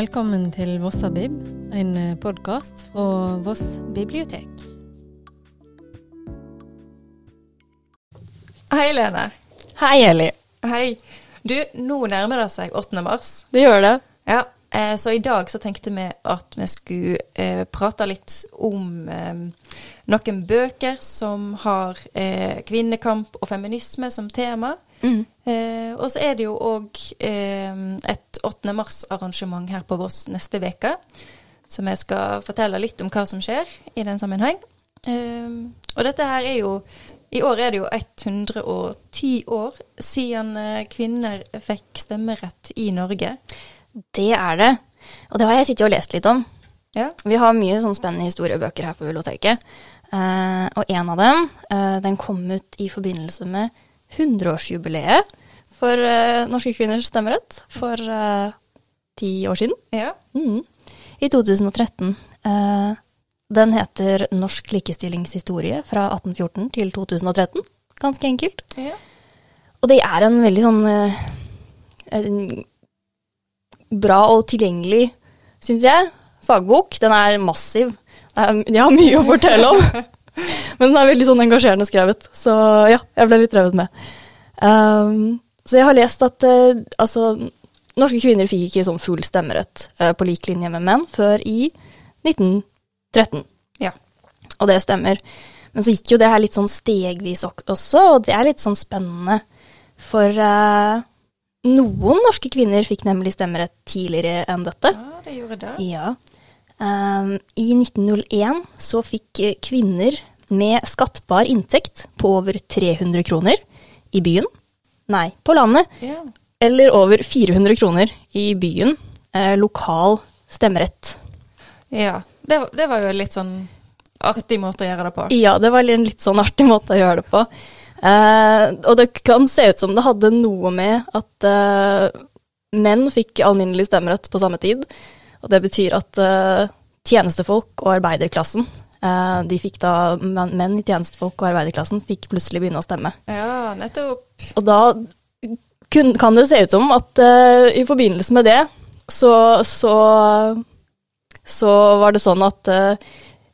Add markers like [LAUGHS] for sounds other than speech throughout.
Velkommen til Vossabib, en podkast fra Voss bibliotek. Hei, Lene. Hei, Eli. Hei. Du, nå nærmer det seg 8. mars. Det gjør det. Ja, eh, så i dag så tenkte vi at vi skulle eh, prate litt om eh, noen bøker som har eh, kvinnekamp og feminisme som tema. Mm. Eh, og så er det jo òg eh, et 8. mars-arrangement her på Voss neste uke. Som jeg skal fortelle litt om hva som skjer i den sammenheng. Eh, og dette her er jo I år er det jo 110 år siden eh, kvinner fikk stemmerett i Norge. Det er det. Og det har jeg sittet og lest litt om. Ja. Vi har mye sånn spennende historiebøker her på biblioteket. Eh, og en av dem, eh, den kom ut i forbindelse med 100-årsjubileet for uh, norske kvinners stemmerett for ti ti år siden. ja. Mm. I 2013. Uh, den heter Norsk likestillingshistorie fra 1814 til 2013. Ganske enkelt. ja. Og det er en veldig sånn eh, en bra og tilgjengelig, syns jeg, fagbok. Den er massiv. Det er, de har mye å fortelle om. [LAUGHS] Men den er veldig sånn engasjerende skrevet. Så ja, jeg ble litt revet med. Um, så jeg har lest at uh, altså, norske kvinner fikk ikke sånn full stemmerett uh, på lik linje med menn før i 1913. Ja. Og det stemmer. Men så gikk jo det her litt sånn stegvis også, og det er litt sånn spennende. For uh, noen norske kvinner fikk nemlig stemmerett tidligere enn dette. ja, det gjorde det. Ja. Um, I 1901 så fikk eh, kvinner med skattbar inntekt på over 300 kroner i byen, nei, på landet, Yeah. eller over 400 kroner i byen, eh, lokal stemmerett. ja. Det, det var jo en litt sånn artig måte å gjøre det på. Ja, det var en litt sånn artig måte å gjøre det på. Eh, og det kan se ut som det hadde noe med at eh, menn fikk alminnelig stemmerett på samme tid. Og det betyr at uh, tjenestefolk og arbeiderklassen, uh, de fikk da, men- menn i tjenestefolk og arbeiderklassen fikk plutselig begynne å stemme. Ja, nettopp. Og da kun, kan det se ut som at uh, i forbindelse med det, så, så, så var det sånn at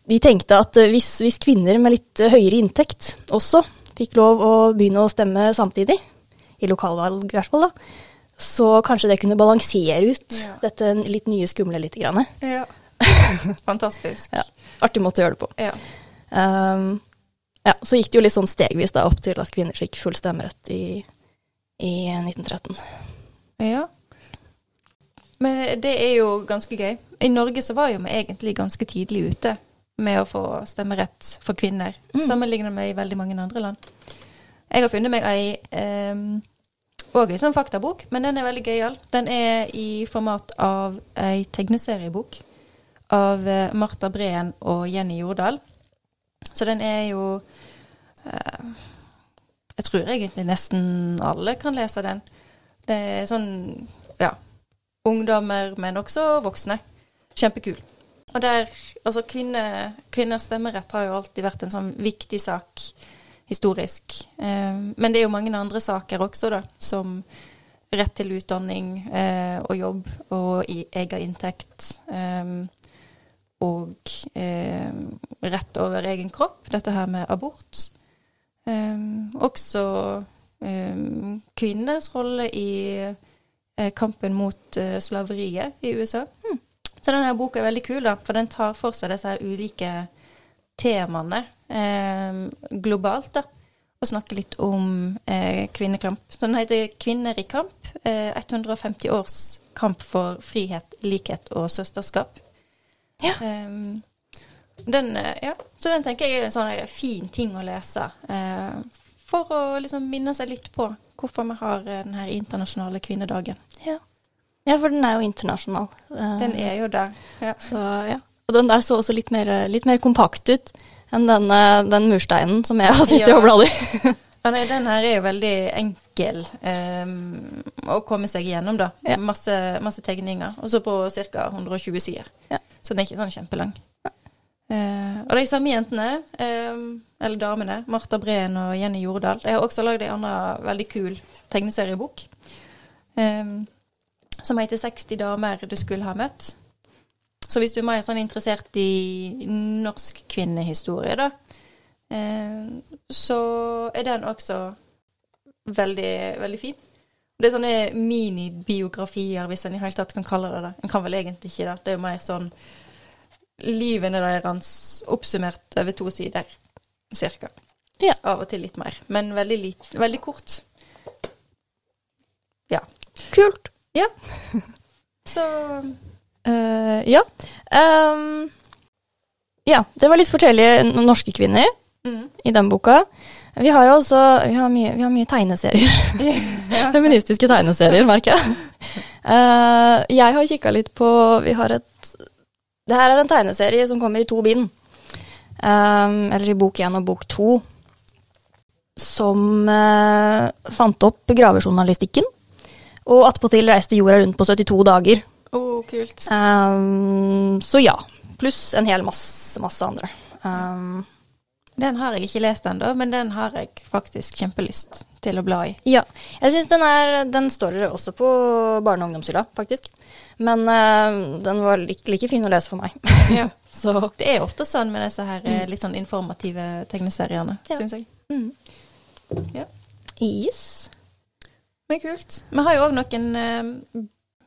de tenkte at hvis, hvis kvinner med litt høyere inntekt også fikk lov å begynne å stemme samtidig, i lokalvalg i hvert fall, da, så kanskje det kunne balansere ut Ja. dette litt nye skumle lite grann. Ja. [LAUGHS] Fantastisk. Ja, artig måte å gjøre det på. Ja. Um, ja, så gikk det jo litt sånn stegvis da opp til at kvinner fikk full stemmerett i, i 1913. Ja. Men det er jo ganske gøy. I Norge så var jo vi egentlig ganske tidlig ute med å få stemmerett for kvinner, Mm. sammenlignet med i veldig mange andre land. Jeg har funnet meg ei um, òg ei sånn faktabok, men den er veldig gøyal. Den er i format av ei tegneseriebok av eh, Marta Breen og Jenny Jordal. Så den er jo eh, Jeg tror egentlig nesten alle kan lese den. Det er sånn, ja, ungdommer, men også voksne. Kjempekul. Og der, altså kvinne, kvinners stemmerett har jo alltid vært en sånn viktig sak historisk. Eh, men det er jo mange andre saker også, da, som rett til utdanning eh, og jobb og i egen inntekt. Eh, og rett over egen kropp, dette her med abort. Også kvinners rolle i kampen mot slaveriet i USA. Så denne boka er veldig kul, da, for den tar for seg disse ulike temaene eh, globalt, da. Og snakke litt om eh, kvinnekamp. Så den heter 'Kvinner i kamp'. Eh, 150 års kamp for frihet, likhet og søsterskap. Ja. Um, den, eh, ja. Så den tenker jeg er en sånn fin ting å lese. eh, for å liksom minne seg litt på hvorfor vi har den her internasjonale kvinnedagen. Ja. ja, for den er jo internasjonal. Den er jo der. Ja. Så, ja. Og den der så også litt mer, litt mer kompakt ut enn den, den mursteinen som jeg har sittet Ja. og bladd i. [LAUGHS] Ja, nei, den her er jo veldig enkel um, å komme seg igjennom, da. Ja. Masse, masse tegninger. Og så på ca. 120 sider. Ja. Så den er ikke sånn kjempelang. Uh, og de samme jentene, um, eller damene, Marta Breen og Jenny Jordal, de har også lagd ei anna veldig kul tegneseriebok. um, som heter 60 damer du skulle ha møtt. Så hvis du er mer sånn interessert i norsk kvinnehistorie, da, eh, så er den også veldig, veldig fin. Det er sånne minibiografier, hvis en i hele tatt kan kalle det det. En kan vel egentlig ikke det. Det er jo mer sånn livene deres oppsummert over to sider, cirka. Ja. Av og til litt mer, men veldig, litt, veldig kort. Ja. Kult. Ja. [LAUGHS] Så Eh, ja. Um, ja, det var litt forskjellige norske kvinner mm. i den boka. Vi har jo også vi har mye, vi har mye tegneserier. ja. [LAUGHS] Feministiske tegneserier, merker jeg. Uh, jeg har kikka litt på Vi har et Det her er en tegneserie som kommer i to bind. Um, eller i bok én og bok to. Som uh, fant opp gravejournalistikken. Og attpåtil reiste jorda rundt på 72 dager. Å, kult. Um, så ja. Pluss en hel masse, masse andre. Um, Den har jeg ikke lest ennå, men den har jeg faktisk kjempelyst til å bla i. ja. Jeg syns den er Den står også på barne- og ungdomshylla, faktisk. Men uh, den var like, like fin å lese for meg. Ja. [LAUGHS] så Det er ofte sånn med disse her eh, litt sånn informative tegneseriene, Ja. syns jeg. mm. Ja. Yes. Men kult. Vi har jo òg noen eh,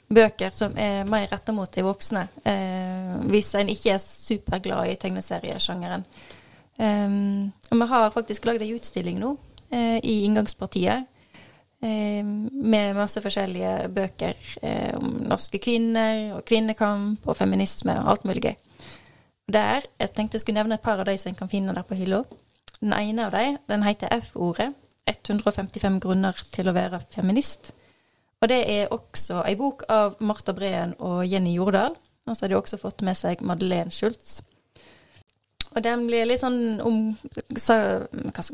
bøker som er mer retta mot de voksne, eh, hvis en ikke er superglad i tegneseriesjangeren. Um, og vi har faktisk lagd ei utstilling nå eh, i inngangspartiet. eh, med masse forskjellige bøker eh, om norske kvinner og kvinnekamp og feminisme og alt mulig gøy. Der, Jeg tenkte jeg skulle nevne et par av de som en kan finne der på hylla. Den ene av dem den heter F-ordet. 155 grunner til å være feminist. Og det er også ei bok av Marta Breen og Jenny Jordal. Og så har de også fått med seg Madeleine Schultz. Og den blir litt sånn om, så,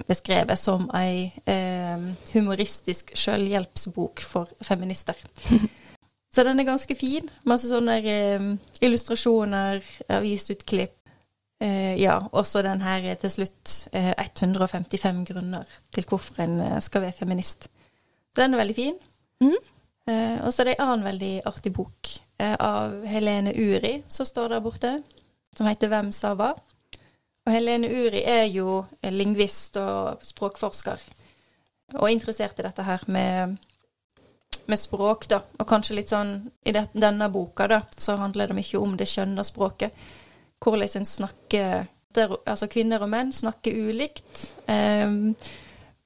beskrevet som ei eh, humoristisk selvhjelpsbok for feminister. [LAUGHS] så den er ganske fin. Masse sånne eh, illustrasjoner, avisutklipp. Eh, ja, også den her er til slutt eh, 155 grunner til hvorfor en eh, skal være feminist. Den er veldig fin. Mhm. Eh, og så er det en annen veldig artig bok eh, av Helene Uri som står der borte, som heter Hvem sa hva? Og Helene Uri er jo lingvist og språkforsker, og interessert i dette her med, med språk, da. Og kanskje litt sånn I det, denne boka, da, så handler det mye om det skjønne språket. Hvordan en snakker Altså kvinner og menn snakker ulikt. Eh,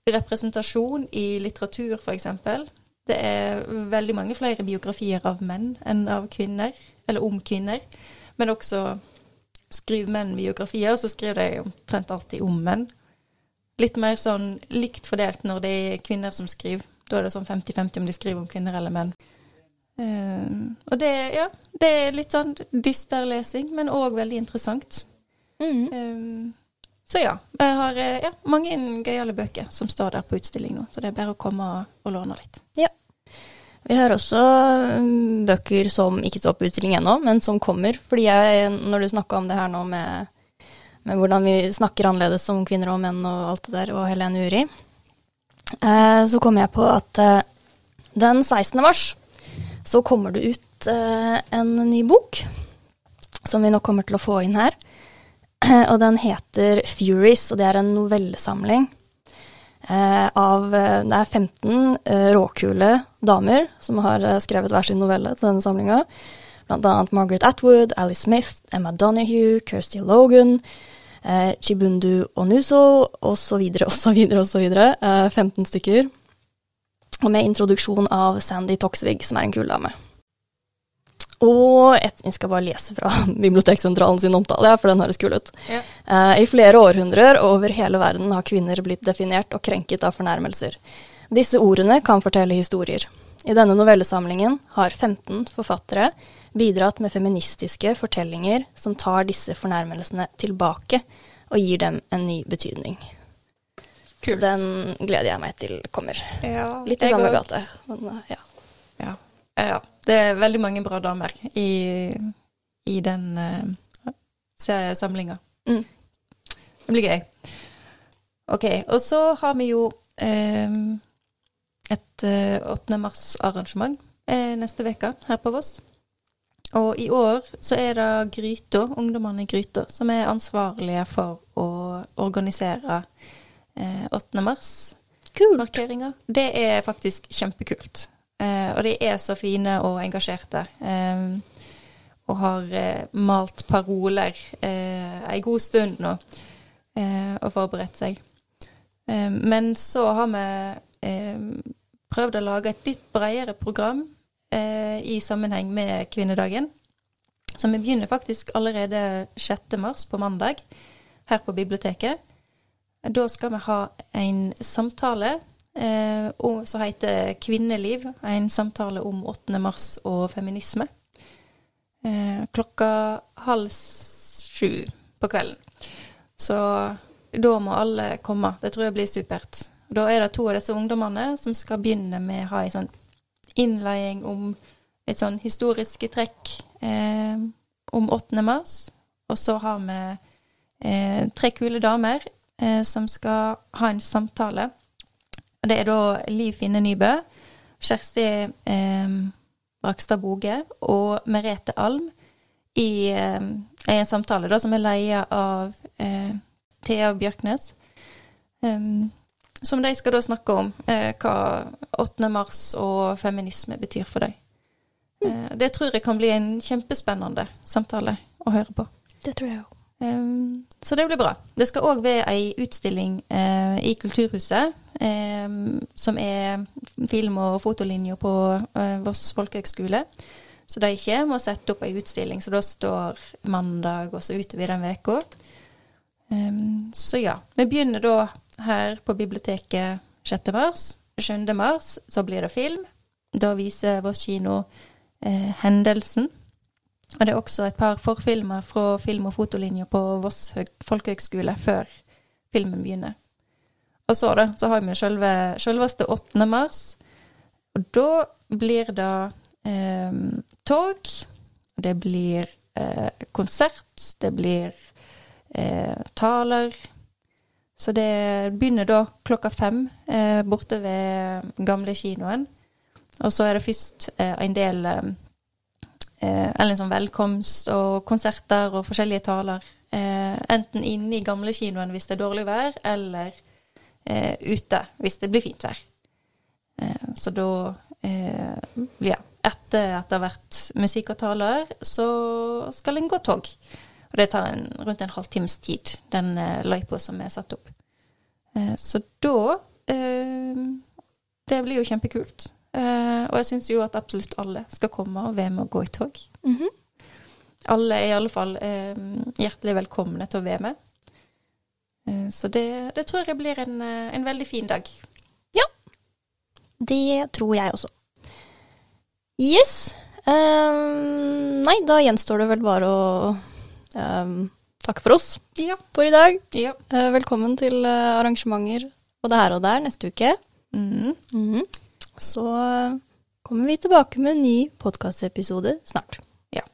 representasjon i litteratur, for eksempel. Det er veldig mange flere biografier av menn enn av kvinner, eller om kvinner. Men også skriver menn biografier, så skriver de omtrent alltid om menn. Litt mer sånn likt fordelt når det er kvinner som skriver. Da er det sånn 50-50 om de skriver om kvinner eller menn. Uh, og det, ja, det er litt sånn dyster lesing, men òg veldig interessant. Mm. Eh, så ja, jeg har eh, ja, mange gøyale bøker som står der på utstilling nå, så det er bare å komme og låne litt. Vi har også mm, bøker som ikke står på utstilling ennå, men som kommer. Fordi jeg, når du snakka om det her nå med, med hvordan vi snakker annerledes som kvinner og menn og alt det der, og Helene Uri, eh, så kom jeg på at eh, den 16. mars så kommer det ut eh, en ny bok som vi nok kommer til å få inn her. [CLEARS THROAT] Og den heter Furies, og det er en novellesamling av eh, Det er 15 eh, råkule damer som har eh, skrevet hver sin novelle til denne samlinga. Blant annet Margaret Atwood, Alice Smith, Emma Donoghue, Kirsty Logan, eh, Chibundu Onuso osv., osv., osv. Eh, 15 stykker. Og med introduksjon av Sandy Toksvig, som er en kul dame. Og et, jeg skal bare lese fra [LAUGHS] Biblioteksentralen sin omtale, for den høres kul ut. Ja. Eh, I flere århundrer over hele verden har kvinner blitt definert og krenket av fornærmelser. Disse ordene kan fortelle historier. I denne novellesamlingen har 15 forfattere bidratt med feministiske fortellinger som tar disse fornærmelsene tilbake og gir dem en ny betydning. Kult. Så den gleder jeg meg til kommer. Ja, Litt i samme gate. Men, eh, ja. Ja. Ja. Det er veldig mange bra damer i, i den uh, samlinga. Mm. Det blir gøy. OK. Og så har vi jo eh, et uh, 8. mars-arrangement uh, neste uke her på Voss. Og i år så er det Gryta, ungdommene i Gryta, som er ansvarlige for å organisere eh, 8. mars-markeringa. Det er faktisk kjempekult. Eh, og de er så fine og engasjerte. Eh, og har eh, malt paroler eh, ei god stund nå og forberedt seg. Men så har vi prøvd å lage et litt bredere program i sammenheng med kvinnedagen. Så vi begynner faktisk allerede 6. mars, på mandag, her på biblioteket. Da skal vi ha en samtale eh, som heter Kvinneliv. En samtale om 8. mars og feminisme. Eh, klokka halv sju på kvelden. Så da må alle komme. Det tror jeg blir supert. Da er det to av disse ungdommene som skal begynne med å ha en sånn innledning om litt sånn historiske trekk eh, om 8. mars. Og så har vi eh, tre kule damer eh, som skal ha en samtale. Det er da Liv Finne Nybø, Kjersti eh, Brakstad Boge og Merete Alm i, eh, en samtale da, som er leia av eh, Thea Bjørknes. Um, som de skal da snakke om eh, hva 8. mars og feminisme betyr for dem. Eh, det tror jeg kan bli en kjempespennende samtale å høre på. Det tror jeg òg. Um, så det blir bra. Det skal òg være ei utstilling eh, i Kulturhuset, eh, som er film- og fotolinja på eh, Voss folkehøgskole. Så de kommer og setter opp ei utstilling, så da står mandag og så utover den veka. Um, så ja. Vi begynner da her på biblioteket 6. mars. 7. mars så blir det film. Da viser Voss kino eh, Hendelsen. Og det er også et par forfilmer fra film- og fotolinja på Voss folkehøgskole før filmen begynner. Og så da, så har vi selve, selveste 8. mars. Og da blir det eh, tog. Det blir eh, konsert. Det blir eh, taler. Så det begynner da klokka fem eh, borte ved gamle kinoen. Og så er det først eh, en del eh, Eller sånn velkomst og konserter og forskjellige taler. Enten inne i gamle kinoen hvis det er dårlig vær, eller eh, ute hvis det blir fint vær. Eh, så da Ja. Etter at det har vært musikk og taler, så skal en gå tog. Og det tar en, rundt en halvtimes tid, den eh, løypa som er satt opp. Eh, så da eh, Det blir jo kjempekult. Eh, og jeg syns jo at absolutt alle skal komme og være med å gå i tog. Mhm. Alle er i alle fall eh, hjertelig velkomne til å være med. Eh, så det, det tror jeg blir en, eh, en veldig fin dag. Ja. Det tror jeg også. Yes. Um, nei, da gjenstår det vel bare å um, takke for oss Ja. for i dag. ja. Uh, velkommen til arrangementer arrangementer både her og der neste uke. Mm. Mhm. Så eh, kommer vi tilbake med en ny podkastepisode snart. Ja,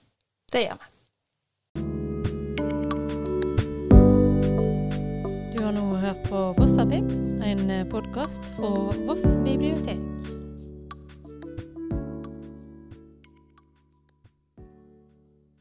Det gjør vi. På Vossabib, en podkast fra Voss bibliotek.